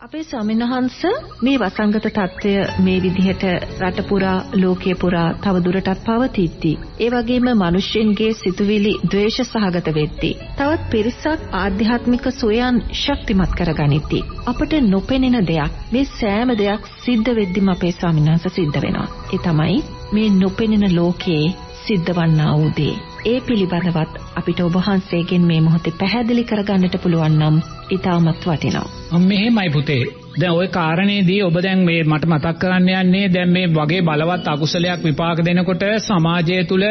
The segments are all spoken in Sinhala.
අපේ ස්වාමීන් වහන්ස මේ වසංගත తত্ত্বය මේ විදිහට රට පුරා ලෝකයේ පුරා තව දුරටත් පවතිද්දී ඒ වගේම මිනිස්යන්ගේ සිතුවිලි ද්වේෂ සහගත වෙද්දී තවත් පිරිසක් ආධ්‍යාත්මික සොයන් ශක්තිමත් කරගනිති අපට නොපෙනෙන දෙයක් මේ සෑම දෙයක් සිද්ධ වෙද්දිම අපේ ස්වාමීන් වහන්ස සිද්ධ වෙනවා. ඒ තමයි මේ නොපෙනෙන ලෝකයේ සිද්ධවන්නා වූ දේ. ඒ පිළිබඳවත් අපිට ඔබ වහන්සේගෙන් මේ මොහොතේ පැහැදිලි කරගන්නට පුළුවන් නම් ඊටමත් වටිනවා. මෙහෙමයි පුතේ. දැන් ওই කාරණේදී ඔබ දැන් මේ මට මතක් කරන්න යන්නේ දැන් මේ වගේ බලවත් අකුසලයක් විපාක දෙනකොට සමාජය තුල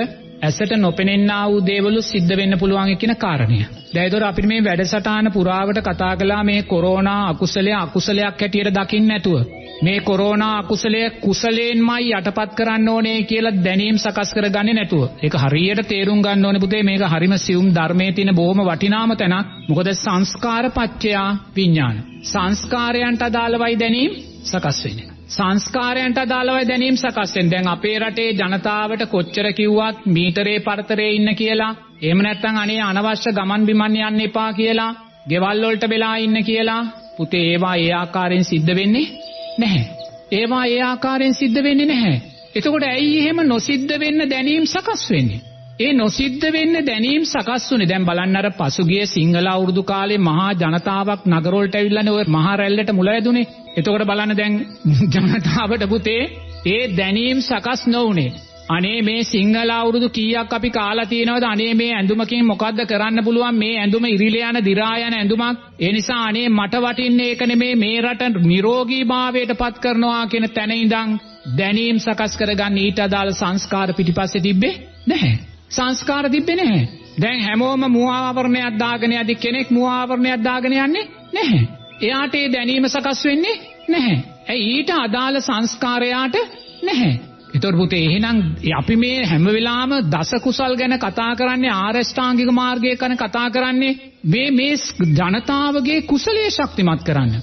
ඇසට නොපෙනෙන්නා වූ දේවලු සිද්ධ වෙන්න පුළුවන් කියන කාරණය. දැන් ඒතර අපිට මේ වැඩසටහන පුරාවට කතා කළා මේ කොරෝනා අකුසලය අකුසලයක් හැටියට දකින්න නැතුව මේ කොරෝනා අකුසලය කුසලයෙන්මයි යටපත් කරන්න ඕනේ කියලා දැනීම් සකස් කරගන්නේ නැතුව. ඒක හරියට තේරුම් ගන්න ඕනේ පුතේ මේක හරිම සියුම් ධර්මයේ තියෙන බොහොම වටිනාම තැනක්. මොකද සංස්කාර පත්‍යා විඥාන. සංස්කාරයන්ට අදාළවයි දැනීම් සකස් වෙන්නේ. සංස්කාරයන්ට අදාළවයි දැනීම් සකස් වෙන. දැන් අපේ රටේ ජනතාවට කොච්චර කිව්වත් මීටරේ පරතරේ ඉන්න කියලා, එහෙම නැත්නම් අනේ අනවශ්‍ය ගමන් බිමන් යන්න එපා කියලා, ගෙවල් වලට වෙලා ඉන්න කියලා, පුතේ ඒවා ඒ ආකාරයෙන් සිද්ධ වෙන්නේ නැහැ. ඒවා ඒ ආකාරයෙන් සිද්ධ වෙන්නේ නැහැ. එතකොට ඇයි එහෙම නොසිද්ධ වෙන්න දැනීම් සකස් වෙන්නේ? ඒ නොසිද්ධ වෙන්න දැනීම් සකස් වුනේ දැන් බලන්න අර පසුගිය සිංහල අවුරුදු කාලේ මහා ජනතාවක් නගරවලට ඇවිල්ලානේ ඔය මහා රැල්ලට මුල ඇදුනේ. එතකොට බලන්න දැන් ජනතාවට පුතේ ඒ දැනීම් සකස් නොවුනේ. අනේ මේ සිංහල අවුරුදු කීයක් අපි කාලා තියෙනවද? අනේ මේ ඇඳුමකින් මොකද්ද කරන්න පුළුවන්? මේ ඇඳුම ඉරිල යන දි รา යන ඇඳුමක්. ඒ නිසා අනේ මට වටින්නේ ඒක නෙමේ. මේ රට නිරෝගීභාවයට පත් කරනවා කියන තැන ඉඳන් දැනීම් සකස් කරගන්න ඊට අදාළ සංස්කාර පිටිපස්සේ තිබ්බේ නැහැ. සංස්කාර තිබ්බේ නැහැ. දැන් හැමෝම මුවාවරණයක් දාගෙන යදි කෙනෙක් මුවාවරණයක් දාගෙන යන්නේ නැහැ. එයාට ඒ දැනීම සකස් වෙන්නේ නැහැ. ඇයි? ඊට අදාළ සංස්කාරයාට නැහැ. ඒතර පුතේ එහෙනම් අපි මේ හැම වෙලාවම දස කුසල් ගැන කතා කරන්නේ ආරෂ්ඨාංගික මාර්ගය ගැන කතා කරන්නේ මේ මේ ජනතාවගේ කුසලයේ ශක්තිමත් කරන්න.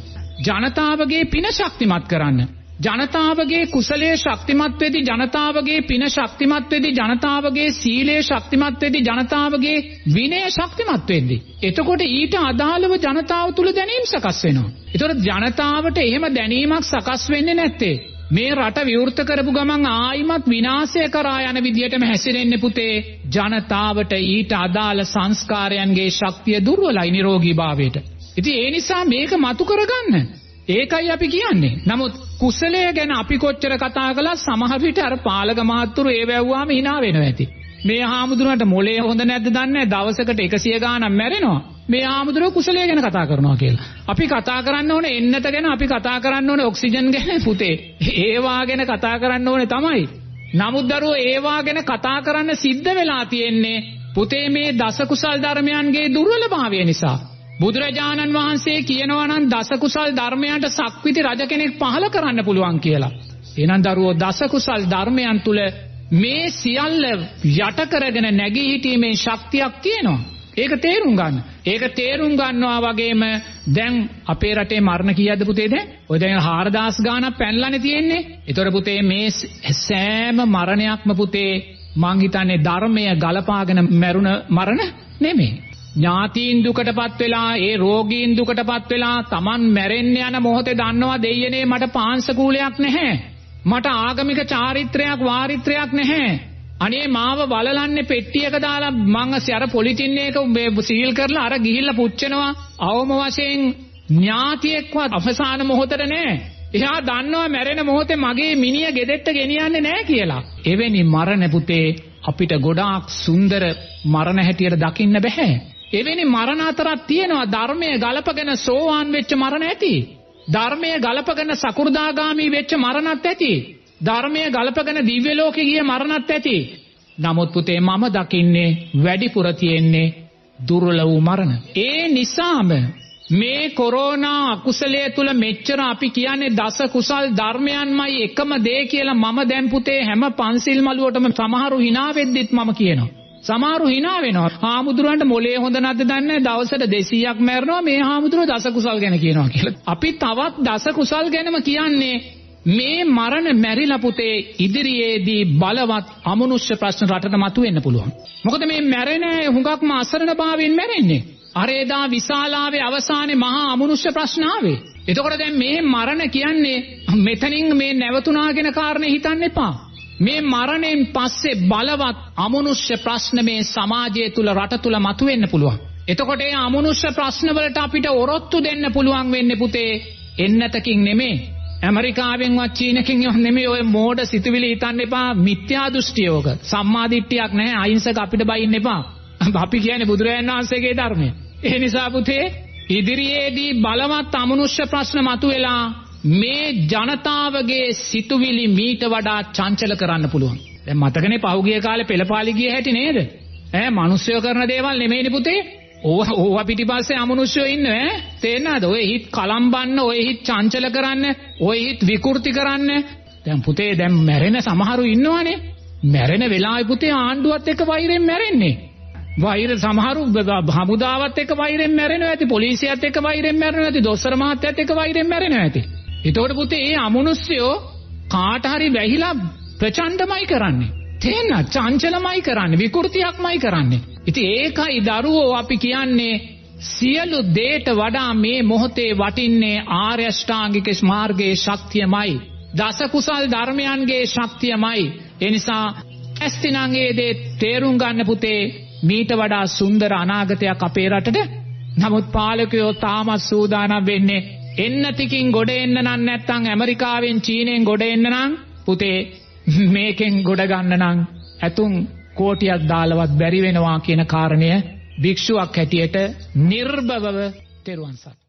ජනතාවගේ පින ශක්තිමත් කරන්න. ජනතාවගේ කුසලයේ ශක්තිමත් වෙදී ජනතාවගේ පින ශක්තිමත් වෙදී ජනතාවගේ සීලය ශක්තිමත් වෙදී ජනතාවගේ විනය ශක්තිමත් වෙද්දී එතකොට ඊට අදාළව ජනතාව තුල දැනීම් සකස් වෙනවා. ඒතකොට ජනතාවට එහෙම දැනීමක් සකස් වෙන්නේ නැත්තේ මේ රට විවෘත කරපු ගමන් ආයිමත් විනාශය කරා යන විදියටම හැසිරෙන්නේ පුතේ ජනතාවට ඊට අදාළ සංස්කාරයන්ගේ ශක්තිය දුර්වලයි නිරෝගීභාවයට. ඉතින් ඒ නිසා මේක මතු කරගන්න. ඒකයි අපි කියන්නේ. නමුත් කුසලය ගැන අපි කොච්චර කතා කළත් සමහර විට අර පාලක මහත්තුරු ඒ වැව්වාම hina වෙනවා ඇති. මේ හාමුදුරන්ට මොලේ හොඳ නැද්ද දන්නේ දවසකට 100 ගාණක් මැරෙනවා. මේ ආමුදුර කුසලය ගැන කතා කරනවා කියලා. අපි කතා කරන්න ඕනේ එන්නත ගැන අපි කතා කරන්න ඕනේ ඔක්සිජන් ගැන පුතේ. ඒවා ගැන කතා කරන්න ඕනේ තමයි. නමුත් දරුවෝ ඒවා ගැන කතා කරන්න සිද්ධ වෙලා තියෙන්නේ පුතේ මේ දස කුසල් ධර්මයන්ගේ දුර්වලභාවය නිසා. බුදුරජාණන් වහන්සේ කියනවා නම් දස කුසල් ධර්මයන්ට සක්විති රජ කෙනෙක් පහල කරන්න පුළුවන් කියලා. එහෙනම් දරුවෝ දස කුසල් ධර්මයන් තුල මේ සියල්ල යට කරගෙන නැගී හිටීමේ ශක්තියක් තියෙනවා. ඒක තේරුම් ගන්න. ඒක තේරුම් ගන්නවා වගේම දැන් අපේ රටේ මරණ කීයක්ද පුතේ දැන්? ඔය දැන් 4000 ගාණක් පැනලානේ තියෙන්නේ. ඒතර පුතේ මේ සෑම මරණයක්ම පුතේ මං හිතන්නේ ධර්මය ගලපාගෙන මැරුණ මරණ නෙමෙයි. ඥාතීන් දුකටපත් වෙලා ඒ රෝගීන් දුකටපත් වෙලා Taman මැරෙන්න යන මොහොතේ දන්නවා දෙයියනේ මට පාංශකූලයක් නැහැ. මට ආගමික චාරිත්‍රයක් වාරිත්‍රයක් නැහැ. අනේ මාව බලලන්නේ පෙට්ටියක දාලා මං අර පොලිතින් එක සීල් කරලා අර ගිහිල්ලා පුච්චනවා අවම වශයෙන් ඥාතියෙක්වත් අවසාන මොහොතට නෑ. එයා දන්නවා මැරෙන මොහොතේ මගේ මිනිය ගෙදෙට්ට ගෙනියන්නේ නෑ කියලා. එවැනි මරණ පුතේ අපිට ගොඩාක් සුන්දර මරණ හැටියට දකින්න බෑ. එවැනි මරණ අතරක් තියෙනවා ධර්මයේ ගලපගෙන සෝවාන් වෙච්ච මරණ ඇති. ධර්මයේ ගලපගෙන සකු르දාගාමි වෙච්ච මරණත් ඇති. ධර්මය ගලපගෙන දිව්‍ය ලෝකෙ ගිය මරණත් ඇති. නමුත් පුතේ මම දකින්නේ වැඩිපුර තියෙන්නේ දුර්වල වූ මරණ. ඒ නිසාම මේ කොරෝනා අකුසලයේ තුල මෙච්චර අපි කියන්නේ දස කුසල් ධර්මයන්මයි එකම දේ කියලා මම දැන් පුතේ හැම පන්සිල් මළුවටම සමහරු hina වෙද්දිත් මම කියනවා. සමහරු hina වෙනවා. හාමුදුරන්ට මොලේ හොඳ නැද්ද දන්නේ දවසට 200ක් මැරෙනවා මේ හාමුදුරුවෝ දස කුසල් ගැන කියනවා කියලා. අපි තවත් දස කුසල් ගැනම කියන්නේ මේ මරණ මැරිලා පුතේ ඉදිරියේදී බලවත් අමනුෂ්‍ය ප්‍රශ්න රටට මතුවෙන්න පුළුවන්. මොකද මේ මැරෙන හුඟක්ම අසරණ භාවයෙන් මැරෙන්නේ. අර එදා විශාලාවේ අවසානයේ මහා අමනුෂ්‍ය ප්‍රශ්න ආවේ. එතකොට දැන් මේ මරණ කියන්නේ මෙතනින් මේ නැවතුණාගෙන කාරණේ හිතන්න එපා. මේ මරණයෙන් පස්සේ බලවත් අමනුෂ්‍ය ප්‍රශ්න මේ සමාජය තුල රට තුල මතුවෙන්න පුළුවන්. එතකොට ඒ අමනුෂ්‍ය ප්‍රශ්නවලට අපිට ඔරොත්තු දෙන්න පුළුවන් වෙන්නේ පුතේ එන්නතකින් නෙමේ. ඇමරිකාවෙන්වත් චීනකින්වත් නෙමෙයි ඔය මෝඩ සිතුවිලි හිතන්න එපා. මිත්‍යා දෘෂ්ටියෝක සම්මා දිට්ඨියක් නැහැ. අහිංසක අපිට බයින්න එපා. අපි කියන්නේ බුදුරජාණන් වහන්සේගේ ධර්මය. ඒ නිසා පුතේ ඉදිරියේදී බලවත් අමනුෂ්‍ය ප්‍රශ්න මතුවෙලා මේ ජනතාවගේ සිතුවිලි මීට වඩා චංචල කරන්න පුළුවන්. දැන් මතකනේ පහුගිය කාලේ පෙළපාලි ගිය හැටි නේද? ඈ මිනිස්සුયો කරන දේවල් නෙමෙයිනේ පුතේ. ඕව ඕව පිටිපස්සේ අමනුෂ්‍යයෝ ඉන්නේ ඈ. තේරෙනවද? ඔය හිත් කලම්බන්න ඔය හිත් චංචල කරන්න ඔය හිත් විකෘති කරන්න. දැන් පුතේ දැන් මැරෙන සමහරු ඉන්නවනේ. මැරෙන වෙලාවේ පුතේ ආණ්ඩුවත් එක්ක වෛරෙන් මැරෙන්නේ. වෛර සමහරු හමුදාවත් එක්ක වෛරෙන් මැරෙනවා ඇති පොලිසියත් එක්ක වෛරෙන් මැරෙනවා ඇති දොස්තර මහත්තයත් එක්ක වෛරෙන් මැරෙනවා ඇති. එතකොට පුතේ ඒ අමනුෂ්‍යයෝ කාට හරි වැහිලා ප්‍රචණ්ඩමයි කරන්නේ. තේන්න? චංචලමයි කරන්නේ. විකෘතියක්මයි කරන්නේ. ඉතින් ඒකයි දරුවෝ අපි කියන්නේ සියලු දේට වඩා මේ මොහොතේ වටින්නේ ආර්ය අෂ්ටාංගික මාර්ගයේ ශක්තියමයි. දස කුසල් ධර්මයන්ගේ ශක්තියමයි. ඒ නිසා ඇස්තිනං ඒ දේ තේරුම් ගන්න පුතේ මීට වඩා සුන්දර අනාගතයක් අපේ රටට. නමුත් පාලකයෝ තාමත් සූදානම් වෙන්නේ එන්නතිකින් ගොඩ එන්න නම් නැත්තම් ඇමරිකාවෙන් චීනෙන් ගොඩ එන්න නම් පුතේ මේකෙන් ගොඩ ගන්න නම් ඇතුන් කෝටියක් දාලවත් බැරි වෙනවා කියන කාරණය භික්ෂුවක් හැටියට නිර්භවව තෙරුවන් සත්.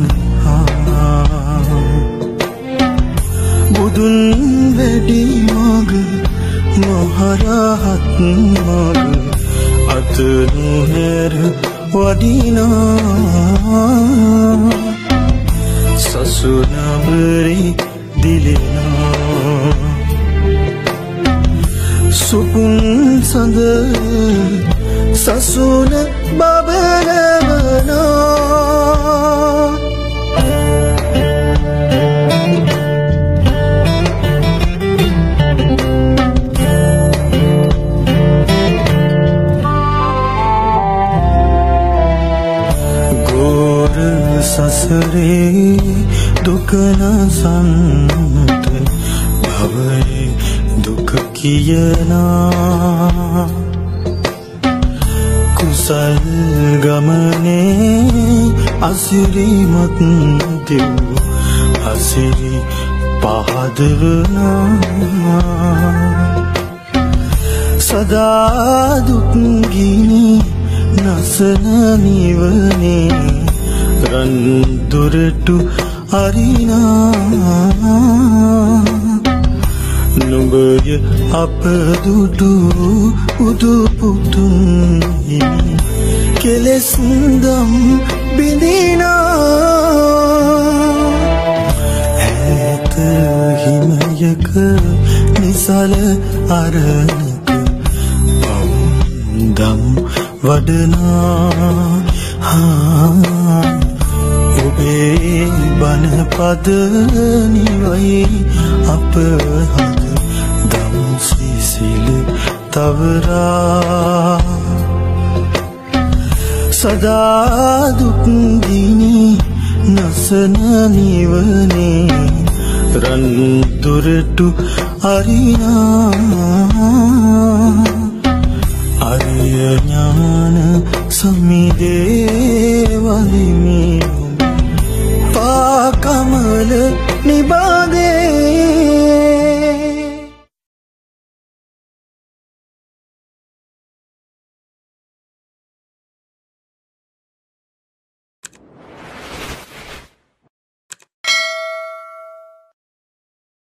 සනහා බුදුන් වැඩි මග මොහරහත් මග අතනුහැර වඩිනා. සසුනබරි දිලෙනා. සුපුන් සඳ සසුන සසරේ දුකනසන්ත භවයේ දුක කියනා කුසල් ගමනේ අසිරිමත් දෙව් අසිරි පහදවනා සදා දුක්ගිනි නසන නිවනේ රන්දුරටු අරිනා. නුඹය අප දුටු උදුපුතුන් කෙලෙස්දම් බිඳිනා. ඇත හිමයක නිසල අරණක පවුන්දම් වඩනා. හා ඔබේ බනපද නිවයි අප හද දම් සිසිල තවරා. සදා දුක්දිනි නසන නිවනේ රන්දුරටු අරිනා. අරිය ඥාන 你把